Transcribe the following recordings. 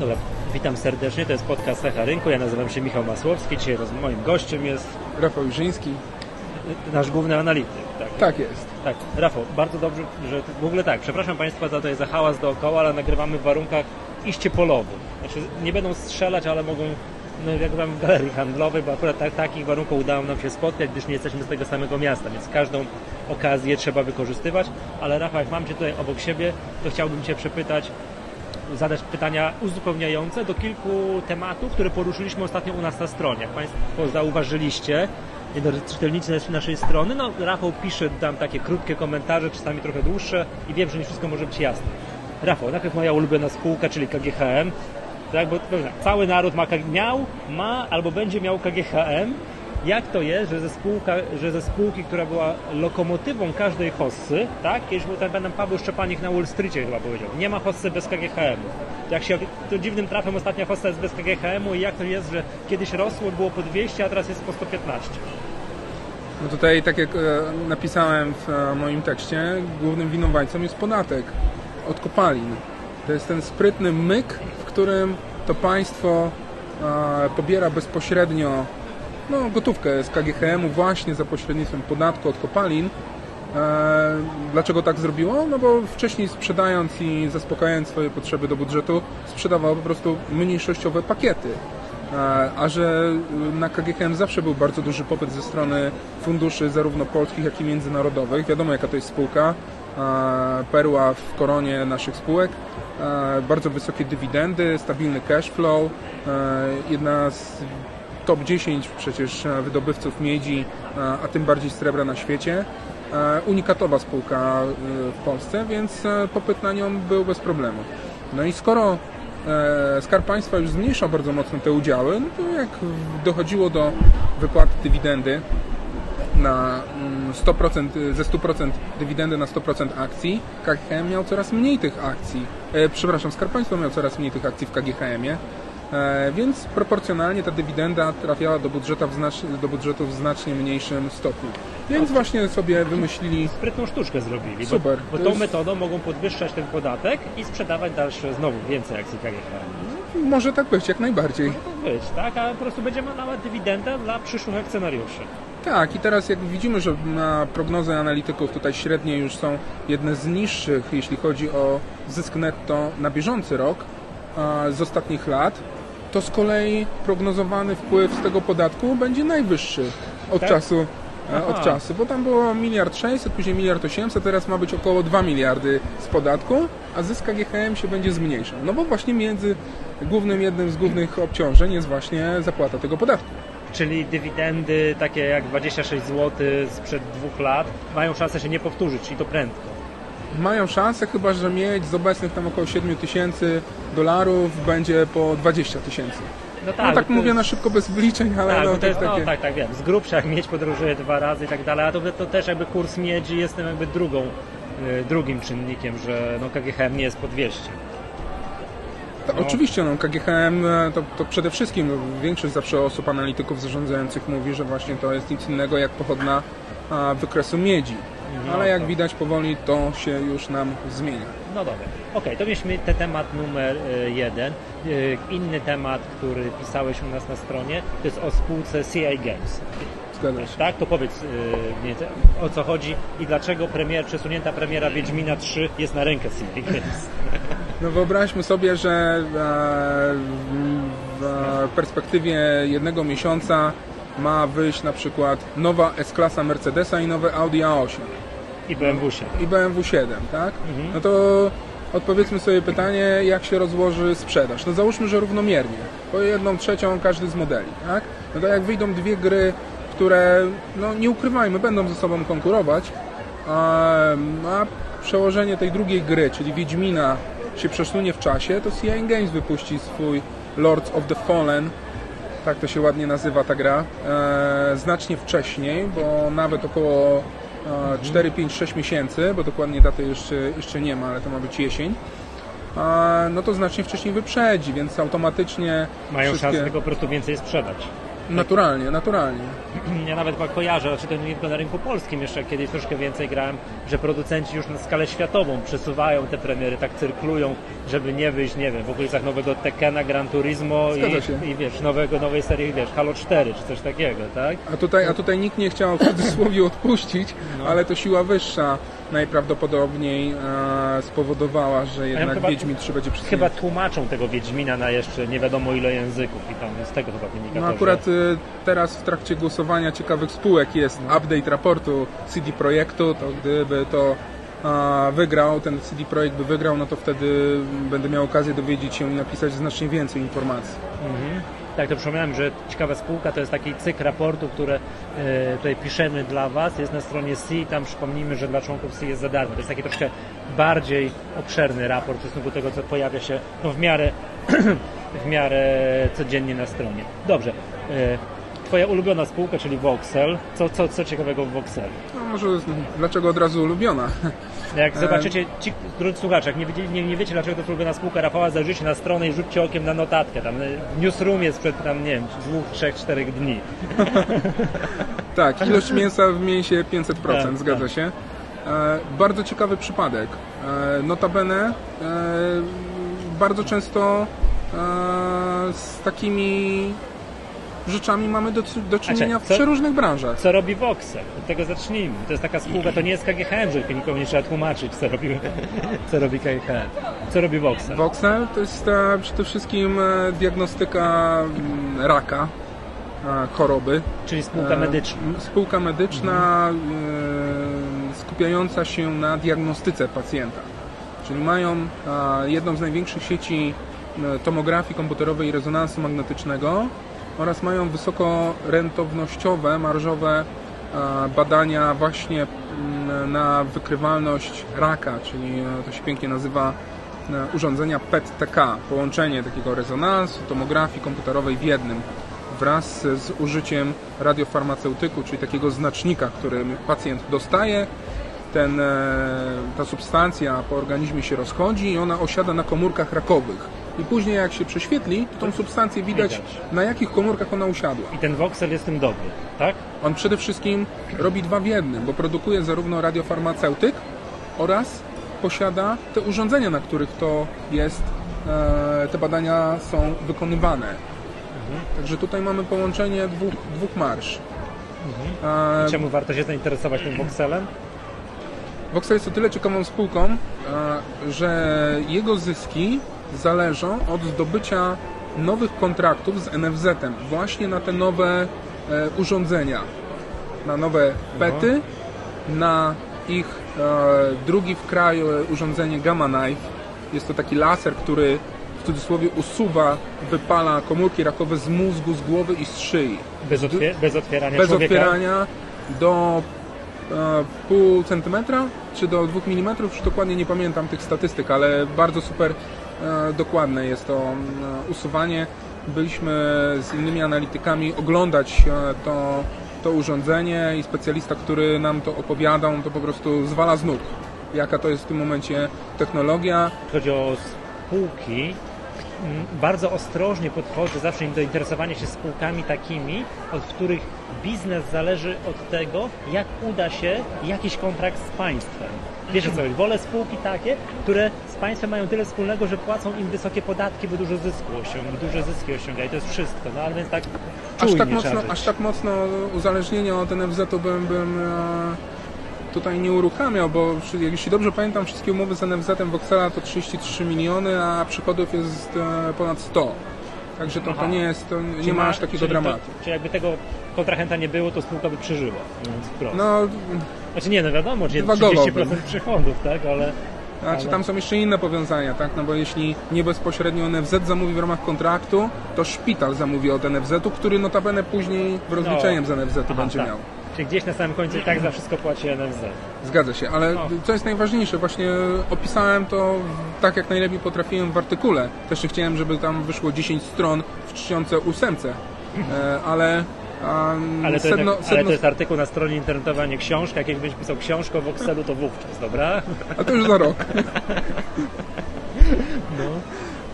Dobra, witam serdecznie, to jest podcast Echa Rynku, ja nazywam się Michał Masłowski, dzisiaj roz- moim gościem jest Rafał Jurzyński. y, nasz główny analityk. Tak, Tak jest. tak. Rafał, bardzo dobrze, że w ogóle tak, przepraszam Państwa za tutaj za hałas dookoła, ale nagrywamy w warunkach iście polowych. Znaczy nie będą strzelać, ale mogą, no jak byłem w galerii handlowej, bo akurat tak, takich warunków udało nam się spotkać, gdyż nie jesteśmy z tego samego miasta, więc każdą okazję trzeba wykorzystywać. Ale Rafał, jak mam Cię tutaj obok siebie, to chciałbym Cię przepytać, zadać pytania uzupełniające do kilku tematów, które poruszyliśmy ostatnio u nas na stronie. Jak Państwo zauważyliście, czytelnicy naszej strony, no Rafał pisze tam takie krótkie komentarze, czasami trochę dłuższe i wiem, że nie wszystko może być jasne. Rafał, najpierw moja ulubiona spółka, czyli KGHM, tak, bo cały naród ma, miał, ma albo będzie miał KGHM. Jak to jest, że ze, spółka, że ze spółki, która była lokomotywą każdej hossy, tak? Kiedyś był ten pan Paweł Szczepanik na Wall Streetie chyba powiedział, nie ma hossy bez KGHM-u. Jak się, to dziwnym trafem ostatnia hossa jest bez KGHM-u i jak to jest, że kiedyś rosło, było po 200, a teraz jest po 115. No tutaj, tak jak e, napisałem w e, moim tekście, głównym winowajcą jest podatek od kopalin. To jest ten sprytny myk, w którym to państwo e, pobiera bezpośrednio no, gotówkę z KGHM-u właśnie za pośrednictwem podatku od kopalin. E, Dlaczego tak zrobiło? No bo wcześniej sprzedając i zaspokajając swoje potrzeby do budżetu, sprzedawało po prostu mniejszościowe pakiety. E, A że na KGHM zawsze był bardzo duży popyt ze strony funduszy zarówno polskich, jak i międzynarodowych. Wiadomo jaka to jest spółka, e, perła w koronie naszych spółek. Bardzo wysokie dywidendy, stabilny cash flow, jedna z top 10 przecież e, wydobywców miedzi, e, a tym bardziej srebra na świecie. E, Unikatowa spółka w Polsce, więc popyt na nią był bez problemu. No i skoro Skarb Państwa już zmniejszał bardzo mocno te udziały, no to jak dochodziło do wypłaty dywidendy na mm, 100%, ze 100% dywidendy na 100% akcji, KGHM miał coraz mniej tych akcji. Przepraszam, Skarb Państwa miał coraz mniej tych akcji w KGHM-ie. E, więc proporcjonalnie ta dywidenda trafiała do budżetu, w znacz- do budżetu w znacznie mniejszym stopniu. Więc właśnie sobie wymyślili Sprytną sztuczkę zrobili, Super. bo, bo tą jest- metodą mogą podwyższać ten podatek i sprzedawać dalsze znowu więcej akcji KGHM. Może tak być, jak najbardziej. Może być, tak? A po prostu będziemy mała dywidenda dla przyszłych akcjonariuszy. Tak, i teraz jak widzimy, że na prognozy analityków tutaj średnie już są jedne z niższych, jeśli chodzi o zysk netto na bieżący rok z ostatnich lat, to z kolei prognozowany wpływ z tego podatku będzie najwyższy od Tak? czasu. e, Od Aha. czasu, bo tam było miliard 600, później miliard 800, teraz ma być około 2 miliardy z podatku, a zysk KGHM się będzie zmniejszał. No bo właśnie między głównym, jednym z głównych obciążeń jest właśnie zapłata tego podatku. Czyli dywidendy takie jak 26 zł sprzed dwóch lat mają szansę się nie powtórzyć i to prędko. Mają szansę, chyba że mieć z obecnych tam około 7 tysięcy dolarów będzie po 20 tysięcy. No No tak to mówię jest- na szybko bez wliczeń, ale Tak, no, to jest, no takie... tak, tak wiem. Z grubsza jak miedź podróżuje dwa razy i tak dalej, a to, to też jakby kurs miedzi jest tym jakby drugą, y, drugim czynnikiem, że no KGHM nie jest po 200. To Oczywiście, no, KGHM e, to, to przede wszystkim no, większość zawsze osób analityków zarządzających mówi, że właśnie to jest nic innego jak pochodna a, wykresu miedzi. No, Ale jak to- widać powoli to się już nam zmienia. No dobra. Okej, to mieliśmy ten temat numer y, jeden. Y, Inny temat, który pisałeś u nas na stronie, to jest o spółce CI Games. Zgadza się. Tak? To powiedz więcej, o co chodzi i dlaczego premier, przesunięta premiera Wiedźmina 3 jest na rękę CI Games. No wyobraźmy sobie, że e, w e, perspektywie jednego miesiąca ma wyjść na przykład nowa S-klasa Mercedesa i nowe Audi A8 I BMW 7. i BMW 7, tak? Mhm. No to odpowiedzmy sobie pytanie, jak się rozłoży sprzedaż. No załóżmy, że równomiernie, po jedną trzecią każdy z modeli, tak? No to jak wyjdą dwie gry, które, no nie ukrywajmy, będą ze sobą konkurować, a, a przełożenie tej drugiej gry, czyli Wiedźmina, się przesunie w czasie, to CI Games wypuści swój Lords of the Fallen, tak to się ładnie nazywa ta gra, e, znacznie wcześniej, bo nawet około e, 4, 5, 6 miesięcy, bo dokładnie daty jeszcze, jeszcze nie ma, ale to ma być jesień, e, no to znacznie wcześniej wyprzedzi, więc automatycznie Mają wszystkie... szansę tylko po prostu więcej sprzedać. Naturalnie, naturalnie. Ja nawet kojarzę, znaczy to nie tylko na rynku polskim, jeszcze kiedyś troszkę więcej grałem, że producenci już na skalę światową przesuwają te premiery, tak cyrklują, żeby nie wyjść, nie wiem, w okolicach nowego Tekena, Gran Turismo i, i wiesz, nowego, nowej serii, wiesz, Halo 4 czy coś takiego, tak? A tutaj, a tutaj nikt nie chciał w cudzysłowie odpuścić, ale to siła wyższa najprawdopodobniej e, spowodowała, że jednak chyba- Wiedźmin 3 będzie Chyba przesunięty. tłumaczą tego Wiedźmina na jeszcze nie wiadomo ile języków i tam z tego chyba wynika No to, akurat że... y, teraz w trakcie głosowania ciekawych spółek jest update raportu CD Projektu, to gdyby to wygrał, ten CD Projekt by wygrał, no to wtedy będę miał okazję dowiedzieć się i napisać znacznie więcej informacji. Mhm. Tak, to przypomniałem, że ciekawa spółka to jest taki cykl raportu, które tutaj piszemy dla Was, jest na stronie C i tam przypomnijmy, że dla członków C jest za darmo. To jest taki troszkę bardziej obszerny raport w stosunku do tego, co pojawia się no, w miarę w miarę codziennie na stronie. Dobrze. E, Twoja ulubiona spółka, czyli Voxel. Co, co, co ciekawego w Voxelu? No może dlaczego od razu ulubiona? Jak zobaczycie, ci, drodzy słuchacze, jak nie, wiecie, nie, nie wiecie, dlaczego to jest ulubiona spółka Rafała, zajrzyjcie na stronę i rzućcie okiem na notatkę. Tam e, w newsroomie sprzed tam, nie wiem, dwóch, trzech, czterech dni. Tak, ilość mięsa w mięsie 500%, Tak, zgadza tak. się. E, bardzo ciekawy przypadek. E, notabene e, bardzo często e, z takimi rzeczami mamy do, do czynienia w co- przeróżnych branżach. Co robi Voxel? Od tego zacznijmy. To jest taka spółka, to nie jest KGHM, że nikomu nie trzeba tłumaczyć, co robi, co robi KGHM. Co robi Voxel? Voxel to jest e, przede wszystkim e, diagnostyka mm, raka, e, choroby. Czyli spółka medyczna. Spółka medyczna e, skupiająca się na diagnostyce pacjenta. Czyli mają jedną z największych sieci tomografii komputerowej i rezonansu magnetycznego oraz mają wysoko rentownościowe, marżowe e, badania właśnie mm, na wykrywalność raka, czyli e, to się pięknie nazywa e, urządzenia PET-TK, połączenie takiego rezonansu, tomografii komputerowej w jednym wraz z użyciem radiofarmaceutyku, czyli takiego znacznika, który pacjent dostaje. Ten, ta substancja po organizmie się rozchodzi i ona osiada na komórkach rakowych. I później jak się prześwietli, to tą substancję widać, Widać. na jakich komórkach ona usiadła. I ten Voxel jest tym dobry, tak? On przede wszystkim robi dwa w jednym, bo produkuje zarówno radiofarmaceutyk oraz posiada te urządzenia, na których to jest, e, te badania są wykonywane. Także tutaj mamy połączenie dwóch, dwóch marsz. E, Czemu warto się zainteresować tym Voxelem? Voxel jest o tyle ciekawą spółką, e, że jego zyski zależą od zdobycia nowych kontraktów z NFZ-em właśnie na te nowe e, urządzenia, na nowe PETy, na ich e, drugi w kraju e, urządzenie Gamma Knife. Jest to taki laser, który w cudzysłowie usuwa, wypala komórki rakowe z mózgu, z głowy i z szyi. Bez, otwier- bez otwierania Bez człowieka? otwierania do e, pół centymetra czy do dwóch milimetrów, już dokładnie nie pamiętam tych statystyk, ale bardzo super dokładne jest to e, usuwanie. Byliśmy z innymi analitykami oglądać e, to, to urządzenie i specjalista, który nam to opowiadał, to po prostu zwala z nóg. Jaka to jest w tym momencie technologia. Chodzi o spółki. m, Bardzo ostrożnie podchodzę zawsze do interesowania się spółkami takimi, od których biznes zależy od tego, jak uda się jakiś kontrakt z państwem. Wiesz o co chodzi? Wolę spółki takie, które z państwem mają tyle wspólnego, że płacą im wysokie podatki, by dużo zysku osiągnąć, duże zyski osiągają. I to jest wszystko. No ale więc tak Aż tak, mocno, aż tak mocno uzależnienia od NFZ-u bym, bym e, tutaj nie uruchamiał, bo jeśli dobrze pamiętam, wszystkie umowy z NFZ-em Voxela to 33 miliony, a przychodów jest e, ponad 100. Także to, to nie jest, to nie Czyli ma aż takiego czyli to- dramatu. Czyli jakby tego kontrahenta nie było, to spółka by przeżyła. No, Znaczy nie, no wiadomo, że Dywagowałbym. 30% przychodów, tak, ale... znaczy tam są jeszcze inne powiązania, tak? No bo jeśli nie bezpośrednio NFZ zamówi w ramach kontraktu, to szpital zamówi od NFZ-u, który notabene później w rozliczeniem z NFZ-u będzie tak. miał. Czyli gdzieś na samym końcu i tak za wszystko płaci NFZ. Zgadza się, ale No. co jest najważniejsze, właśnie opisałem to tak jak najlepiej potrafiłem w artykule. Też chciałem, żeby tam wyszło 10 stron w czcionce ósemce, e, ale, um, Ale to, sedno, jednak, ale to jest artykuł na stronie internetowej, a nie książka. Jak jakbyś pisał książkę o Voxelu, to wówczas, dobra? a to już za rok. No.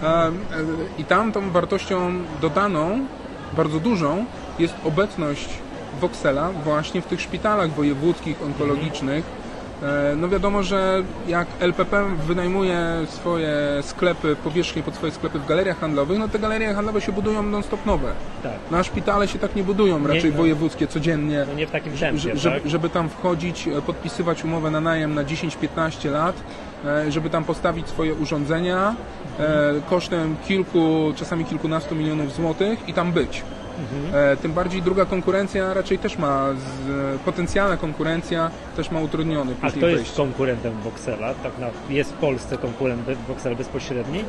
E, I tam tą wartością dodaną, bardzo dużą, jest obecność Voxela właśnie w tych szpitalach wojewódzkich, onkologicznych. E, No wiadomo, że jak LPP wynajmuje swoje sklepy, powierzchnie pod swoje sklepy w galeriach handlowych, no te galerie handlowe się budują non-stop nowe. Tak. No a szpitale się tak nie budują, raczej no. wojewódzkie, codziennie. No nie w takim tempie, Że- tak? żeby, żeby tam wchodzić, e, podpisywać umowę na najem na 10-15 lat, e, żeby tam postawić swoje urządzenia e, kosztem kilku, czasami kilkunastu milionów złotych i tam być. Mhm. Tym bardziej druga konkurencja raczej też ma, z, potencjalna konkurencja też ma utrudniony A kto jest konkurentem Voxela? Tak na, jest w Polsce konkurent Voxela bezpośredni?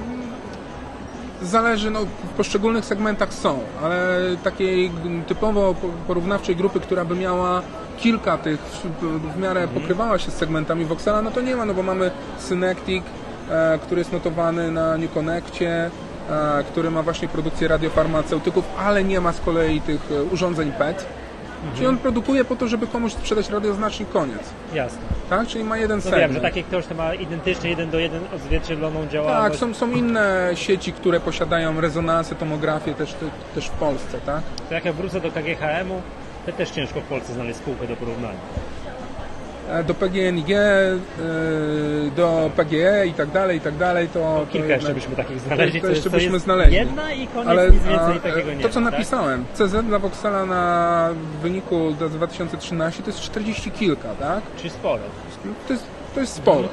Zależy, no, w poszczególnych segmentach są, ale takiej typowo po- porównawczej grupy, która by miała kilka tych, w- miarę pokrywała się z segmentami Voxela, no to nie ma, no bo mamy Synectic, e, który jest notowany na New Connectie, który ma właśnie produkcję radiofarmaceutyków, ale nie ma z kolei tych e, urządzeń PET. Czyli on produkuje po to, żeby komuś sprzedać radioznacznik koniec. Jasne. Tak? Czyli ma jeden No segment. wiem, że takie ktoś to ma identycznie jeden do jeden odzwierciedloną Tak, działalność. są, są inne sieci, które posiadają rezonansy, tomografię też, też w Polsce, tak? To jak ja wrócę do KGHM-u, to też ciężko w Polsce znaleźć spółkę do porównania. E, Do PGNiG, e, do PGE i tak dalej, i tak dalej, to... to Kilka jednak- jeszcze byśmy takich znaleźli. to jeszcze co byśmy znaleźli. Jedna i koniec, Ale nic więcej takiego nie to, co ma, tak? napisałem, CZ dla Voxela na wyniku za 2013 to jest 40 kilka, tak? Czyli sporo. To jest, to jest sporo.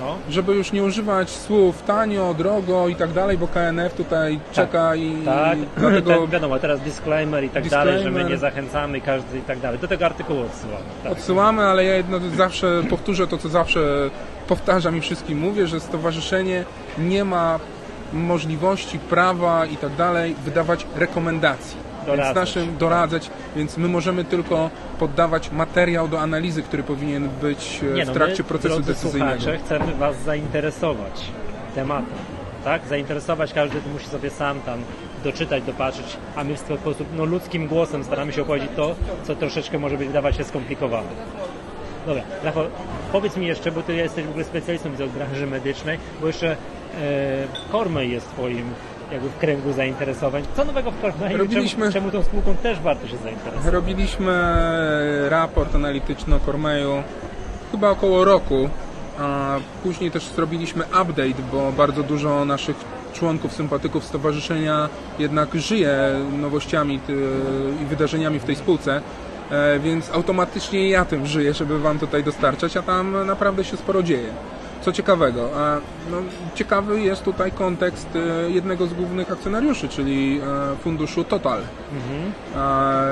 No. Żeby już nie używać słów tanio, drogo i tak dalej, bo KNF tutaj czeka i Tak, dlatego tak, wiadomo, teraz disclaimer i tak dalej, że my Disclaimer. nie zachęcamy każdy i tak dalej. Do tego artykułu odsyłamy. Tak. odsyłamy, ale ja jedno zawsze powtórzę to, co zawsze powtarzam i wszystkim mówię, że stowarzyszenie nie ma możliwości, prawa i tak dalej wydawać rekomendacji. Więc Doradzać. naszym doradzać, więc my możemy tylko poddawać materiał do analizy, który powinien być e, w no, trakcie my, procesu decyzyjnego. Chcemy Was zainteresować tematem. Tak? Zainteresować każdy musi sobie sam tam doczytać, dopatrzeć, a my w sposób no, ludzkim głosem staramy się opowiedzieć to, co troszeczkę może być wydawać się skomplikowane. Dobra, Rafał, powiedz mi jeszcze, bo Ty jesteś w ogóle specjalistą od branży medycznej, bo jeszcze e, Cormay jest Twoim jakby w kręgu zainteresowań. Co nowego w Cormay? Robiliśmy- Czemu, czemu tą spółką też warto się zainteresować? Robiliśmy raport analityczny o Cormeju chyba około roku, a później też zrobiliśmy update, bo bardzo dużo naszych członków, sympatyków stowarzyszenia jednak żyje nowościami i wydarzeniami w tej spółce, e, więc automatycznie ja tym żyję, żeby Wam tutaj dostarczać, a tam naprawdę się sporo dzieje. Co ciekawego, no, ciekawy jest tutaj kontekst e, jednego z głównych akcjonariuszy, czyli e, funduszu Total a,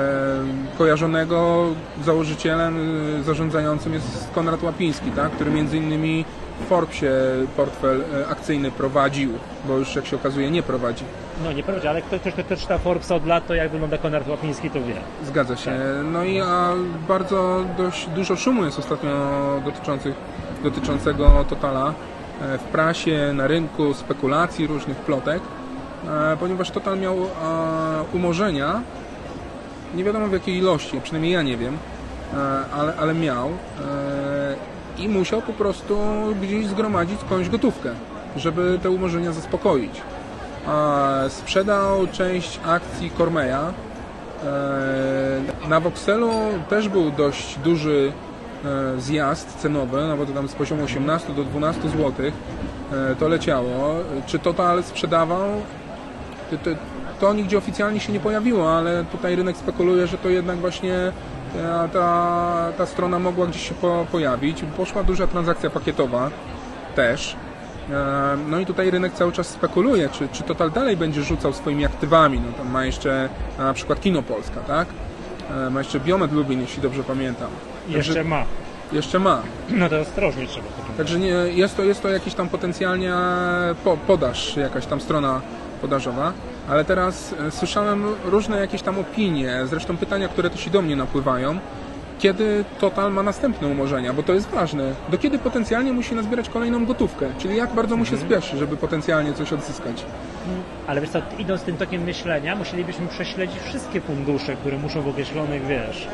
kojarzonego założycielem, y, zarządzającym jest Konrad Łapiński, tak? który między innymi w Forbesie portfel e, akcyjny prowadził, bo już jak się okazuje nie prowadzi. No nie prawda, ale ktoś, ktoś, kto czyta Forbesa od lat, to jak wygląda Konrad Łapiński, to wie. Zgadza się. Tak. No i a bardzo dość dużo szumu jest ostatnio dotyczących, dotyczącego Totala e, w prasie, na rynku, spekulacji, różnych plotek, e, ponieważ Total miał e, umorzenia, nie wiadomo w jakiej ilości, przynajmniej ja nie wiem, ale, ale miał i musiał po prostu gdzieś zgromadzić skądś gotówkę, żeby te umorzenia zaspokoić. Sprzedał część akcji Cormeya, E, Na Voxelu też był dość duży zjazd cenowy, no bo to tam z poziomu 18 do 12 zł to leciało. Czy Total sprzedawał? To, to, nigdzie oficjalnie się nie pojawiło, ale tutaj rynek spekuluje, że to jednak właśnie e, ta, ta strona mogła gdzieś się po, pojawić. Poszła duża transakcja pakietowa też. E, No i tutaj rynek cały czas spekuluje, czy, czy Total dalej będzie rzucał swoimi aktywami. No tam ma jeszcze na przykład Kino Polska, tak? E, Ma jeszcze Biomet Lubin, jeśli dobrze pamiętam. Jeszcze Także, ma. jeszcze ma. No to ostrożnie trzeba. Także nie, jest, to, jest to jakiś tam potencjalnie po, podaż, jakaś tam strona podażowa. Ale teraz e, słyszałem różne jakieś tam opinie, zresztą pytania, które też i do mnie napływają. Kiedy Total ma następne umorzenia, bo to jest ważne. Do kiedy potencjalnie musi nazbierać kolejną gotówkę? Czyli jak bardzo mu się spieszy, żeby potencjalnie coś odzyskać? Ale wiesz co, idąc tym tokiem myślenia, musielibyśmy prześledzić wszystkie fundusze, które muszą w określonych, wiesz,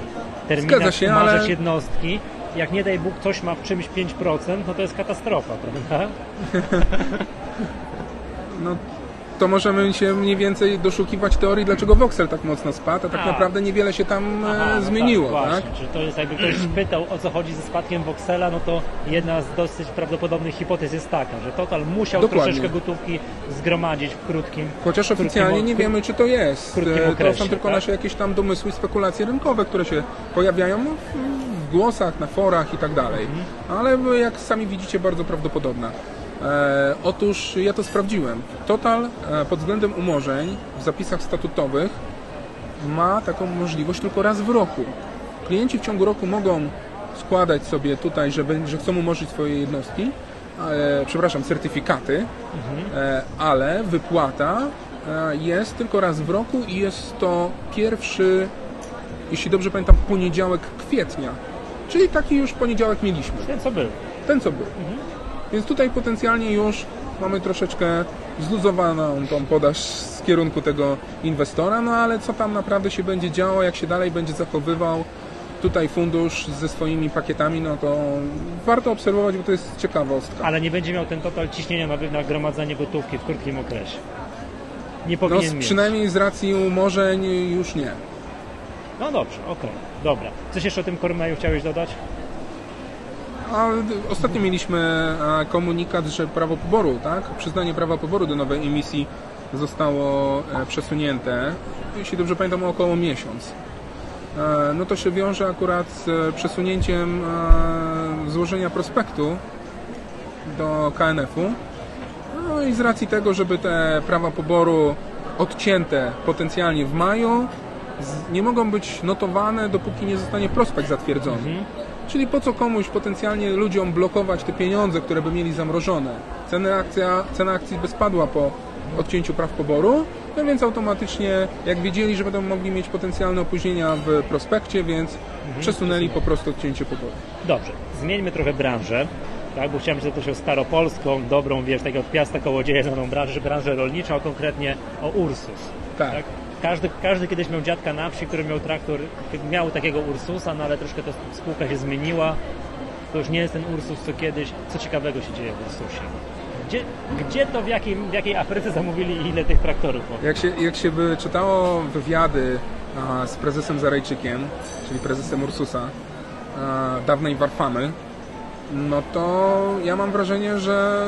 terminach się, umarzać ale- jednostki. Jak nie daj Bóg ktoś ma w czymś 5%, no to jest katastrofa, prawda? No, to możemy się mniej więcej doszukiwać teorii, dlaczego Voxel tak mocno spadł, a tak A. naprawdę niewiele się tam e, Aha, no zmieniło, tak? tak? Właśnie, że to jest jakby ktoś pytał o co chodzi ze spadkiem Voxela, no to jedna z dosyć prawdopodobnych hipotez jest taka, że Total musiał Dokładnie. troszeczkę gotówki zgromadzić w krótkim Chociaż krótkim oficjalnie ok- nie wiemy, czy to jest. krótkim E, To okresie, są tylko tak? nasze jakieś tam domysły, spekulacje rynkowe, które się pojawiają w- w głosach, na forach i tak dalej. Mhm. Ale jak sami widzicie, bardzo prawdopodobna. E, otóż ja to sprawdziłem. Total e, pod względem umorzeń w zapisach statutowych ma taką możliwość tylko raz w roku. Klienci w ciągu roku mogą składać sobie tutaj, że, że chcą umorzyć swoje jednostki, e, przepraszam, certyfikaty, e, ale wypłata e, jest tylko raz w roku i jest to pierwszy, jeśli dobrze pamiętam, poniedziałek kwietnia. Czyli taki już poniedziałek mieliśmy. Ten co był. Ten co był. Więc tutaj potencjalnie już mamy troszeczkę zluzowaną tą podaż z kierunku tego inwestora, no ale co tam naprawdę się będzie działo, jak się dalej będzie zachowywał tutaj fundusz ze swoimi pakietami, no to warto obserwować, bo to jest ciekawostka. Ale nie będzie miał ten Total ciśnienia na nagromadzenie gotówki w krótkim okresie. Nie No powinien mieć. przynajmniej z racji umorzeń już nie. No dobrze, okej, dobra. Coś jeszcze o tym Kormeju chciałeś dodać? A ostatnio mieliśmy e, komunikat, że prawo poboru, tak? Przyznanie prawa poboru do nowej emisji zostało e, przesunięte, jeśli dobrze pamiętam, około miesiąc. E, No to się wiąże akurat z przesunięciem złożenia prospektu do KNF-u. No i z racji tego, żeby te prawa poboru odcięte potencjalnie w maju, nie mogą być notowane, dopóki nie zostanie prospekt zatwierdzony. Czyli po co komuś potencjalnie ludziom blokować te pieniądze, które by mieli zamrożone? Cena, akcja, cena akcji by spadła po odcięciu praw poboru, no więc automatycznie, jak wiedzieli, że będą mogli mieć potencjalne opóźnienia w prospekcie, więc przesunęli po prostu odcięcie poboru. Dobrze, zmieńmy trochę branżę, tak, bo chciałem zapytać o staropolską, dobrą, wiesz, takiego od piasta kołodzieja znaną branżę, branżę rolniczą, a konkretnie o Ursus. Tak. Tak? Każdy, każdy kiedyś miał dziadka na wsi, który miał traktor, miał takiego Ursusa, no ale troszkę ta spółka się zmieniła. To już nie jest ten Ursus co kiedyś. Co ciekawego się dzieje w Ursusie? Gdzie, gdzie to, w, jakim, w jakiej Afryce zamówili i ile tych traktorów? Jak się, jak się by czytało wywiady a, z prezesem Zarajczykiem, czyli prezesem Ursusa, a, dawnej Warfamy, no to ja mam wrażenie, że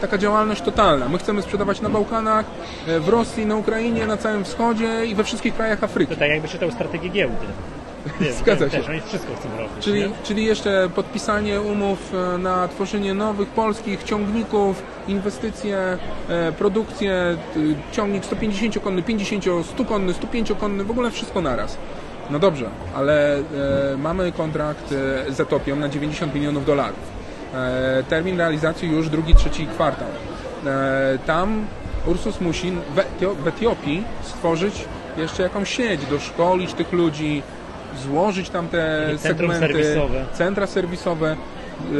taka działalność totalna. My chcemy sprzedawać na Bałkanach, e, w Rosji, na Ukrainie, na całym wschodzie i we wszystkich krajach Afryki. To tak jakby czytał strategię giełdy. Zgadza się. Też, oni wszystko chcą robić. Czyli, nie? czyli jeszcze podpisanie umów e, na tworzenie nowych polskich ciągników, inwestycje, e, produkcję, e, ciągnik 150-konny, 50, 100-konny, 105-konny, w ogóle wszystko naraz. No dobrze, ale e, mamy kontrakt e, z Etopią na 90 milionów dolarów. E, termin realizacji już drugi, trzeci kwartał. E, tam Ursus musi w, Etio- w Etiopii stworzyć jeszcze jakąś sieć, doszkolić tych ludzi, złożyć tam te segmenty, serwisowe. centra serwisowe.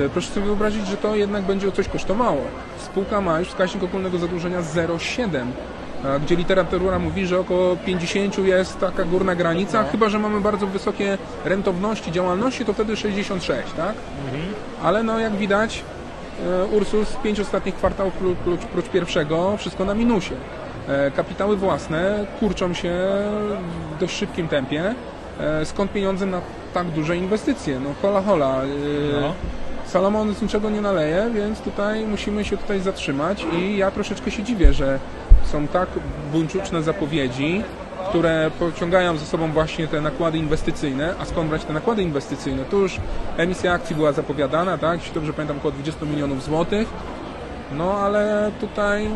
E, Proszę sobie wyobrazić, że to jednak będzie coś kosztowało. Spółka ma już wskaźnik ogólnego zadłużenia 0,7, a gdzie literatura mówi, że około 50 jest taka górna granica, No. chyba że mamy bardzo wysokie rentowności działalności, to wtedy 66, tak? Ale no jak widać, e, Ursus 5 ostatnich kwartałów prócz, pierwszego, wszystko na minusie. E, Kapitały własne kurczą się w dość szybkim tempie. E, Skąd pieniądze na tak duże inwestycje? No hola hola. No. Salomon z niczego nie naleje, więc tutaj musimy się tutaj zatrzymać i ja troszeczkę się dziwię, że są tak buńczuczne zapowiedzi, które pociągają ze sobą właśnie te nakłady inwestycyjne. A skąd brać te nakłady inwestycyjne? Tu już emisja akcji była zapowiadana, tak? Jeśli dobrze pamiętam, około 20 milionów złotych. No ale tutaj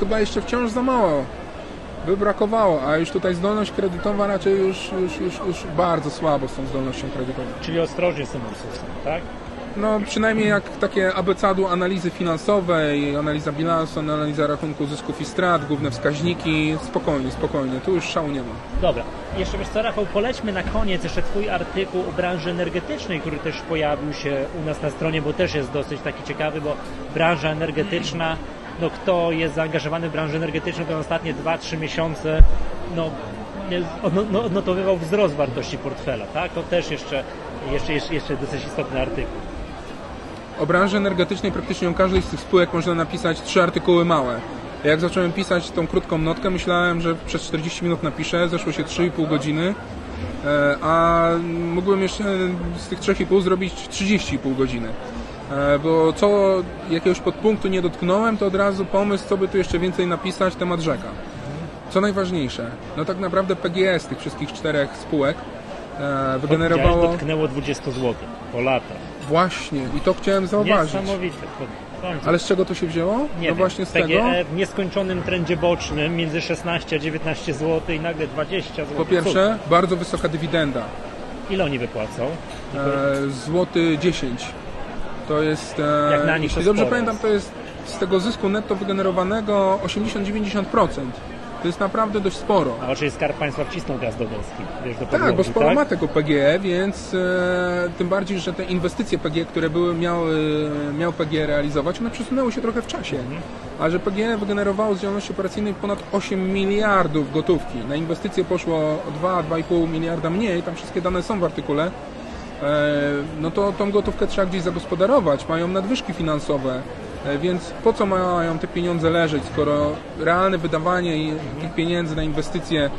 chyba jeszcze wciąż za mało by brakowało, a już tutaj zdolność kredytowa raczej już, już, już, już bardzo słabo z tą zdolnością kredytową. Czyli ostrożnie z tym tak? No przynajmniej jak takie abecadu analizy finansowej, analiza bilansu, analiza rachunku zysków i strat, główne wskaźniki, spokojnie, spokojnie, tu już szału nie ma. Dobra. Jeszcze wiesz co, Rafał, polećmy na koniec jeszcze Twój artykuł o branży energetycznej, który też pojawił się u nas na stronie, bo też jest dosyć taki ciekawy, bo branża energetyczna, no kto jest zaangażowany w branżę energetyczną, to ostatnie 2-3 miesiące, no odno- no, odnotowywał wzrost wartości portfela, tak? To też jeszcze, jeszcze, jeszcze, jeszcze dosyć istotny artykuł. O branży energetycznej praktycznie o każdej z tych spółek można napisać trzy artykuły małe. Jak zacząłem pisać tą krótką notkę, myślałem, że przez 40 minut napiszę, zeszło się 3,5 godziny, e, a mógłbym jeszcze z tych 3,5 zrobić 30,5 godziny. E, Bo co jakiegoś podpunktu nie dotknąłem, to od razu pomysł, co by tu jeszcze więcej napisać, temat rzeka. Co najważniejsze, no tak naprawdę PGE z tych wszystkich czterech spółek e, wygenerowało... Dotknęło 20 zł po latach. Właśnie, i to chciałem zauważyć. Niesamowite. Ale z czego to się wzięło? nie no wiem, właśnie z tego. PGE w nieskończonym trendzie bocznym między 16 a 19 zł i nagle 20 zł. Po pierwsze, bardzo wysoka dywidenda. Ile oni wypłacą? E, złoty 10. To jest. E, Jak na nich jeśli dobrze pamiętam, to jest z tego zysku netto wygenerowanego 80-90%. To jest naprawdę dość sporo. A oczywiście Skarb Państwa wcisnął gaz do deski. Wiesz, do Tak, bo sporo tak? ma tego PGE, więc e, tym bardziej, że te inwestycje PGE, które były, miały, miał PGE realizować, one przesunęły się trochę w czasie. A że PGE wygenerowało z działalności operacyjnej ponad 8 miliardów gotówki. Na inwestycje poszło o 2-2,5 miliarda mniej, tam wszystkie dane są w artykule. E, no to tą gotówkę trzeba gdzieś zagospodarować. Mają nadwyżki finansowe, więc po co mają te pieniądze leżeć, skoro realne wydawanie tych pieniędzy na inwestycje,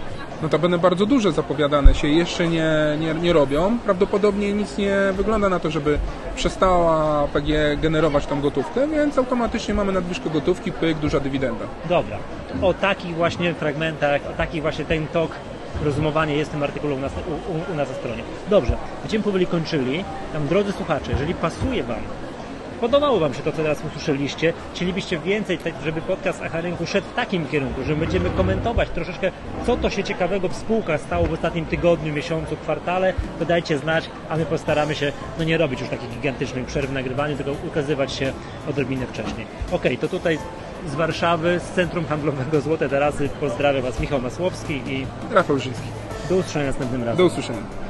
notabene bardzo duże zapowiadane się, jeszcze nie, nie, nie robią. Prawdopodobnie nic nie wygląda na to, żeby przestała PG generować tą gotówkę, więc automatycznie mamy nadwyżkę gotówki, pyk, duża dywidenda. Dobra. O takich właśnie fragmentach, o takich właśnie ten tok rozumowanie jest w tym artykule u nas, u, u, u nas na stronie. Dobrze, będziemy powoli kończyli. Tam, drodzy słuchacze, jeżeli pasuje Wam, podobało Wam się to, co teraz usłyszeliście, chcielibyście więcej, tak, żeby podcast Aha Rynku szedł w takim kierunku, że będziemy komentować troszeczkę, co to się ciekawego w spółkach stało w ostatnim tygodniu, miesiącu, kwartale, to dajcie znać, a my postaramy się no nie robić już takich gigantycznych przerw w nagrywaniu, tylko ukazywać się odrobinę wcześniej. Okej, to tutaj z Warszawy, z Centrum Handlowego Złote Tarasy pozdrawiam Was Michał Masłowski i Rafał Żyński. do usłyszenia następnym razem. Do usłyszenia.